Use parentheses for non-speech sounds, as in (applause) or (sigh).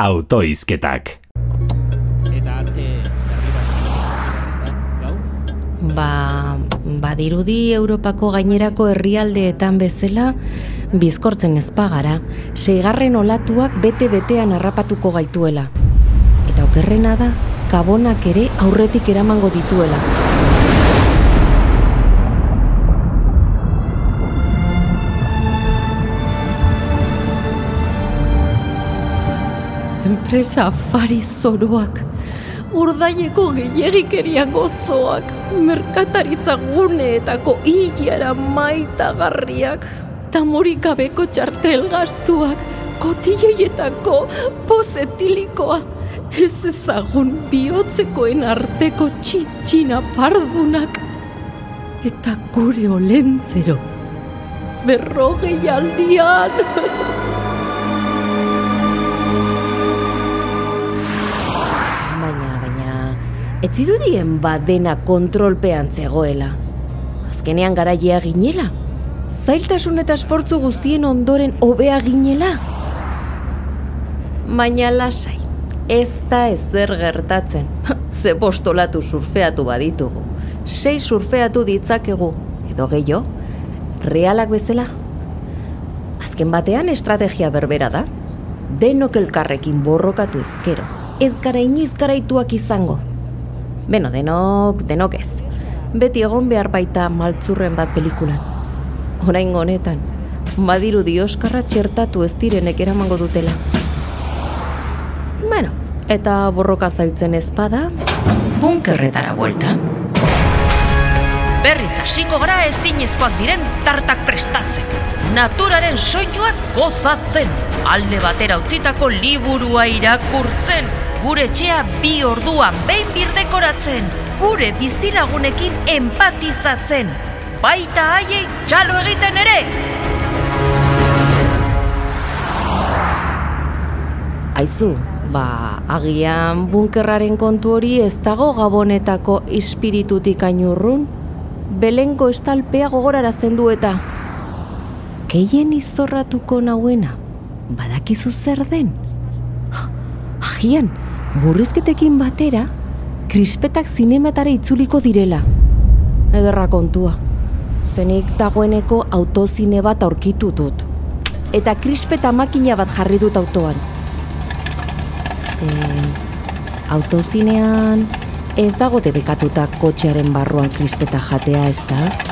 autoizketak. Eta bat. Gau? Ba, badirudi Europako gainerako herrialdeetan bezala bizkortzen ezpagara, seigarren olatuak bete-betean harrapatuko gaituela. Eta okerrena da, gabonak ere aurretik eramango dituela. Enpresa afari zoroak, urdaileko gehiagikerian gozoak, merkataritza guneetako hilara maitagarriak, tamorik gabeko txartel gastuak, kotilloietako pozetilikoa, ez ezagun bihotzekoen arteko txitxina pardunak, eta gure olentzero, berrogei aldian. (laughs) ez zirudien badena kontrolpean zegoela. Azkenean garaia ginela. Zailtasun eta esfortzu guztien ondoren hobea ginela. Baina lasai, ez da ezer gertatzen. (laughs) Ze postolatu surfeatu baditugu. Sei surfeatu ditzakegu, edo gehiago, realak bezala. Azken batean estrategia berbera da. Denok elkarrekin borrokatu ezkero. Ez gara inoiz garaituak izango. Beno, denok, denok ez. Beti egon behar baita maltzurren bat pelikulan. Orain honetan, badiru dioskarra txertatu ez direnek eramango dutela. Bueno, eta borroka zailtzen ezpada, bunkerretara buelta. Berriz hasiko gara ezinezkoak diren tartak prestatzen. Naturaren soinuaz gozatzen. Alde batera utzitako liburua irakurtzen. Gure etxea bi orduan behin birdekoratzen. Gure bizilagunekin empatizatzen. Baita haiei txalo egiten ere! Aizu, ba, agian bunkerraren kontu hori ez dago gabonetako ispiritutik ainurrun? Belengo estalpea gogorarazten du eta. Keien izorratuko nauena, badakizu zer den? Agian, burrizketekin batera, krispetak zinematara itzuliko direla. Ederra kontua. Zenik dagoeneko autozine bat aurkitu dut. Eta krispeta makina bat jarri dut autoan. Ze autozinean ez dago debekatuta kotxearen barruan krispeta jatea ez da?